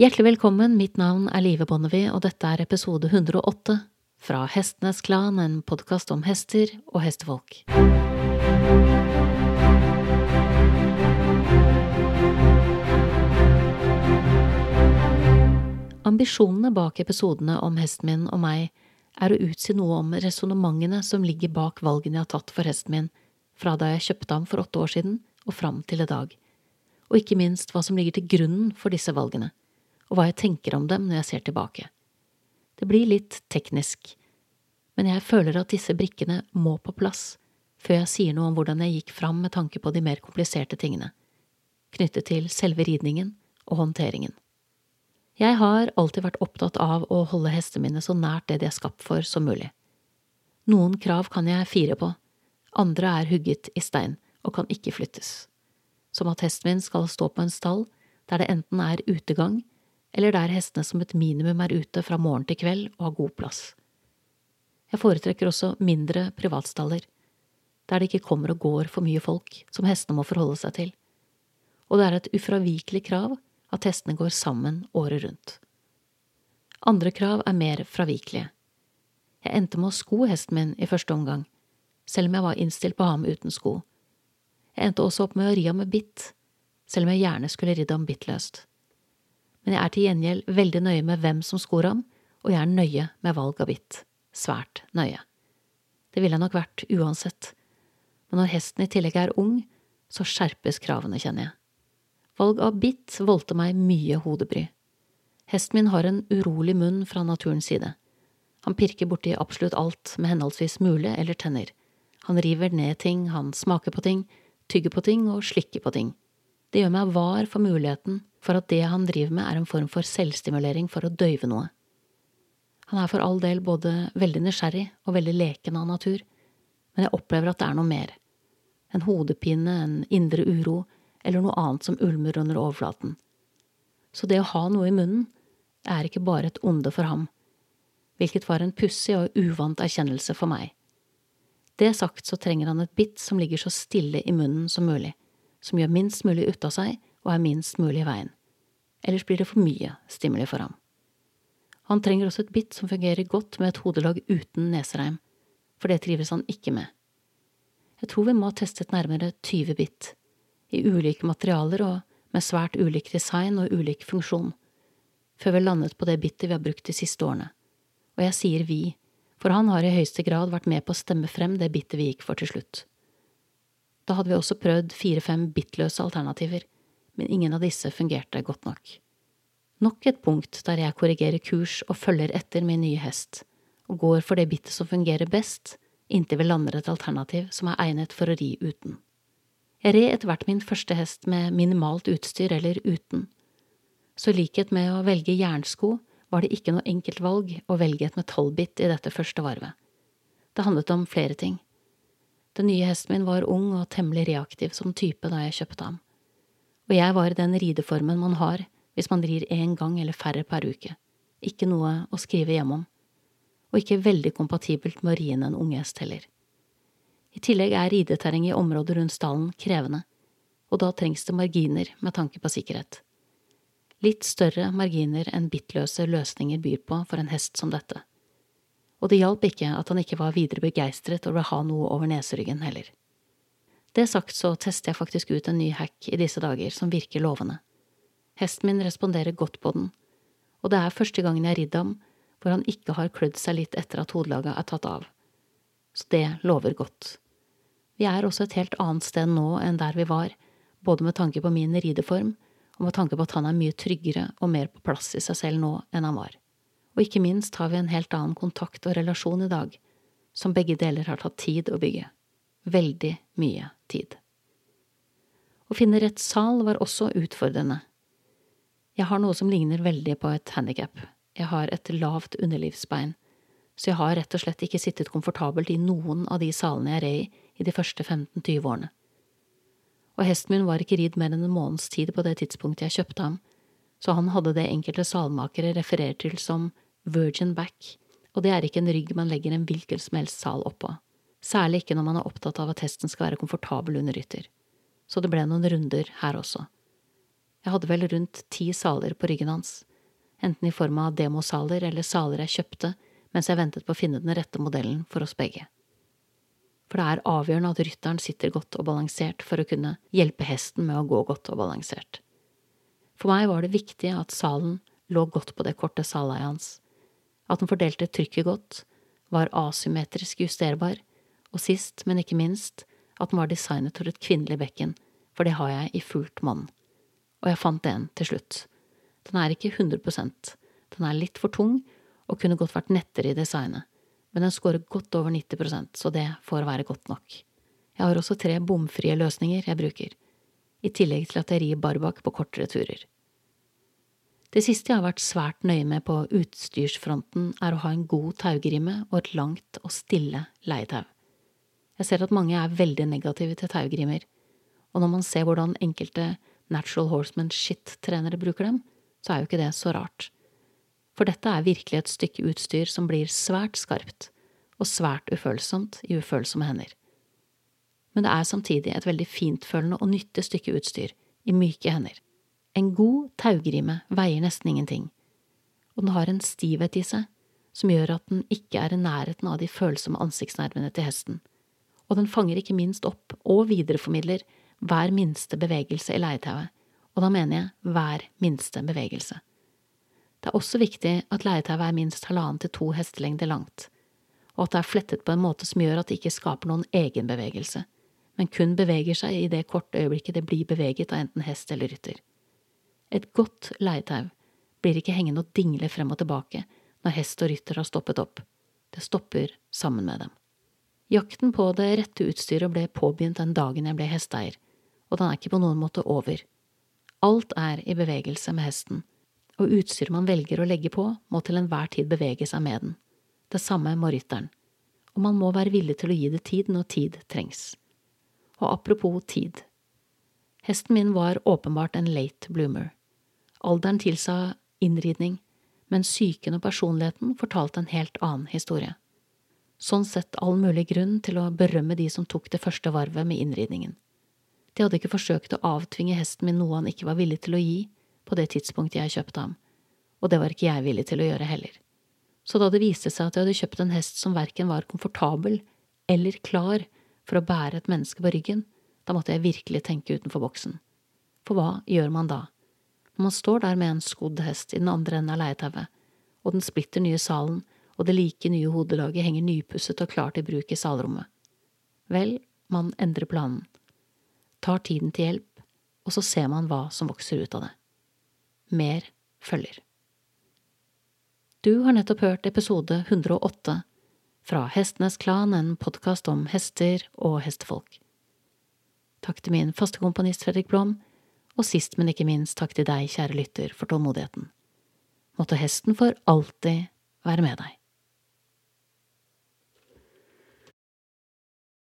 Hjertelig velkommen, mitt navn er Live Bonnevie, og dette er episode 108 fra Hestenes Klan, en podkast om hester og hestefolk. Ambisjonene bak episodene om hesten min og meg er å utsi noe om resonnementene som ligger bak valgene jeg har tatt for hesten min, fra da jeg kjøpte ham for åtte år siden og fram til i dag, og ikke minst hva som ligger til grunnen for disse valgene, og hva jeg tenker om dem når jeg ser tilbake. Det blir litt teknisk, men jeg føler at disse brikkene må på plass før jeg sier noe om hvordan jeg gikk fram med tanke på de mer kompliserte tingene, knyttet til selve ridningen og håndteringen. Jeg har alltid vært opptatt av å holde hestene mine så nært det de er skapt for som mulig. Noen krav kan jeg fire på, andre er hugget i stein og kan ikke flyttes, som at hesten min skal stå på en stall der det enten er utegang eller der hestene som et minimum er ute fra morgen til kveld og har god plass. Jeg foretrekker også mindre privatstaller, der det ikke kommer og går for mye folk som hestene må forholde seg til, og det er et ufravikelig krav at hestene går sammen året rundt. Andre krav er mer fravikelige. Jeg endte med å sko hesten min i første omgang, selv om jeg var innstilt på å ha ham uten sko. Jeg endte også opp med å ri ham med bitt, selv om jeg gjerne skulle ridd ham bittløst. Men jeg er til gjengjeld veldig nøye med hvem som skor ham, og jeg er nøye med valg av bitt. Svært nøye. Det ville jeg nok vært uansett, men når hesten i tillegg er ung, så skjerpes kravene, kjenner jeg. Valg av bitt voldte meg mye hodebry. Hesten min har en urolig munn fra naturens side. Han pirker borti absolutt alt med henholdsvis mule eller tenner. Han river ned ting, han smaker på ting, tygger på ting og slikker på ting. Det gjør meg var for muligheten for at det han driver med er en form for selvstimulering for å døyve noe. Han er for all del både veldig nysgjerrig og veldig leken av natur, men jeg opplever at det er noe mer. En hodepine, en indre uro, eller noe annet som ulmer under overflaten. Så det å ha noe i munnen er ikke bare et onde for ham, hvilket var en pussig og uvant erkjennelse for meg. Det sagt så trenger han et bitt som ligger så stille i munnen som mulig, som gjør minst mulig ut av seg og er minst mulig i veien. Ellers blir det for mye stimuli for ham. Han trenger også et bitt som fungerer godt med et hodelag uten nesereim, for det trives han ikke med. Jeg tror vi må ha testet nærmere 20 bitt, i ulike materialer og med svært ulik design og ulik funksjon, før vi landet på det bittet vi har brukt de siste årene. Og jeg sier vi, for han har i høyeste grad vært med på å stemme frem det bittet vi gikk for til slutt. Da hadde vi også prøvd fire–fem bittløse alternativer, men ingen av disse fungerte godt nok. Nok et punkt der jeg korrigerer kurs og følger etter min nye hest, og går for det bittet som fungerer best, inntil vi lander et alternativ som er egnet for å ri uten. Jeg red etter hvert min første hest med minimalt utstyr eller uten, så i likhet med å velge jernsko var det ikke noe enkelt valg å velge et metallbitt i dette første varvet. Det handlet om flere ting. Den nye hesten min var ung og temmelig reaktiv som type da jeg kjøpte ham, og jeg var i den rideformen man har hvis man rir én gang eller færre per uke, ikke noe å skrive hjemme om, og ikke veldig kompatibelt med å ri inn en unghest heller. I tillegg er rideterrenget i området rundt stallen krevende, og da trengs det marginer med tanke på sikkerhet. Litt større marginer enn bittløse løsninger byr på for en hest som dette. Og det hjalp ikke at han ikke var videre begeistret over å ha noe over neseryggen heller. Det sagt så tester jeg faktisk ut en ny hack i disse dager som virker lovende. Hesten min responderer godt på den, og det er første gangen jeg har ridd ham hvor han ikke har klødd seg litt etter at hodelaget er tatt av så det lover godt. Vi er også et helt annet sted nå enn der vi var, både med tanke på min rideform og med tanke på at han er mye tryggere og mer på plass i seg selv nå enn han var. Og ikke minst har vi en helt annen kontakt og relasjon i dag, som begge deler har tatt tid å bygge. Veldig mye tid. Å finne rett sal var også utfordrende. Jeg har noe som ligner veldig på et handikap. Jeg har et lavt underlivsbein så jeg har rett og slett ikke sittet komfortabelt i noen av de salene jeg rei i de første 15–20 årene. Og hesten min var ikke ridd mer enn en måneds tid på det tidspunktet jeg kjøpte ham, så han hadde det enkelte salmakere refererer til som virgin back, og det er ikke en rygg man legger en hvilken som helst sal oppå, særlig ikke når man er opptatt av at hesten skal være komfortabel under rytter. Så det ble noen runder her også. Jeg hadde vel rundt ti saler på ryggen hans, enten i form av demosaler eller saler jeg kjøpte mens jeg ventet på å finne den rette modellen for oss begge. For det er avgjørende at rytteren sitter godt og balansert for å kunne hjelpe hesten med å gå godt og balansert. For meg var det viktig at salen lå godt på det korte saleiet hans, at den fordelte trykket godt, var asymmetrisk justerbar, og sist, men ikke minst, at den var designet for et kvinnelig bekken, for det har jeg i fullt monn. Og jeg fant en til slutt. Den er ikke 100% den er litt for tung og kunne godt vært nettere i designet, men den scorer godt over 90% så det får være godt nok. Jeg har også tre bomfrie løsninger jeg bruker, i tillegg til at jeg rir barbak på kortere turer. Det siste jeg har vært svært nøye med på utstyrsfronten, er å ha en god taugrimme og et langt og stille leietau. Jeg ser at mange er veldig negative til taugrimer, og når man ser hvordan enkelte Natural Horseman shit-trenere bruker dem, så er jo ikke det så rart for dette er virkelig et stykke utstyr som blir svært skarpt og svært ufølsomt i ufølsomme hender. Men det er samtidig et veldig fintfølende og nyttig stykke utstyr i myke hender. En god taugrime veier nesten ingenting, og den har en stivhet i seg som gjør at den ikke er i nærheten av de følsomme ansiktsnervene til hesten, og den fanger ikke minst opp og videreformidler hver minste bevegelse i leietauet, og da mener jeg hver minste bevegelse. Det er også viktig at leietauet er minst halvannen til to hestelengder langt, og at det er flettet på en måte som gjør at det ikke skaper noen egenbevegelse, men kun beveger seg i det korte øyeblikket det blir beveget av enten hest eller rytter. Et godt leietau blir ikke hengende og dingle frem og tilbake når hest og rytter har stoppet opp, det stopper sammen med dem. Jakten på det rette utstyret ble påbegynt den dagen jeg ble hesteeier, og den er ikke på noen måte over. Alt er i bevegelse med hesten, og utstyret man velger å legge på, må til enhver tid bevege seg med den. Det samme må rytteren, og man må være villig til å gi det tid når tid trengs. Og apropos tid. Hesten min var åpenbart en late bloomer. Alderen tilsa innridning, men psyken og personligheten fortalte en helt annen historie. Sånn sett all mulig grunn til å berømme de som tok det første varvet med innridningen. De hadde ikke forsøkt å avtvinge hesten min noe han ikke var villig til å gi, på det tidspunktet jeg kjøpte ham, og det var ikke jeg villig til å gjøre heller. Så da det viste seg at jeg hadde kjøpt en hest som verken var komfortabel eller klar for å bære et menneske på ryggen, da måtte jeg virkelig tenke utenfor boksen. For hva gjør man da? Når man står der med en skodd hest i den andre enden av leietauet, og den splitter nye salen og det like nye hodelaget henger nypusset og klart i bruk i salrommet. Vel, man endrer planen, tar tiden til hjelp, og så ser man hva som vokser ut av det. Mer følger. Du har nettopp hørt episode 108 fra Hestenes Klan, en podkast om hester og hestefolk. Takk til min faste komponist Fredrik Blom, og sist, men ikke minst takk til deg, kjære lytter, for tålmodigheten. Måtte hesten for alltid være med deg.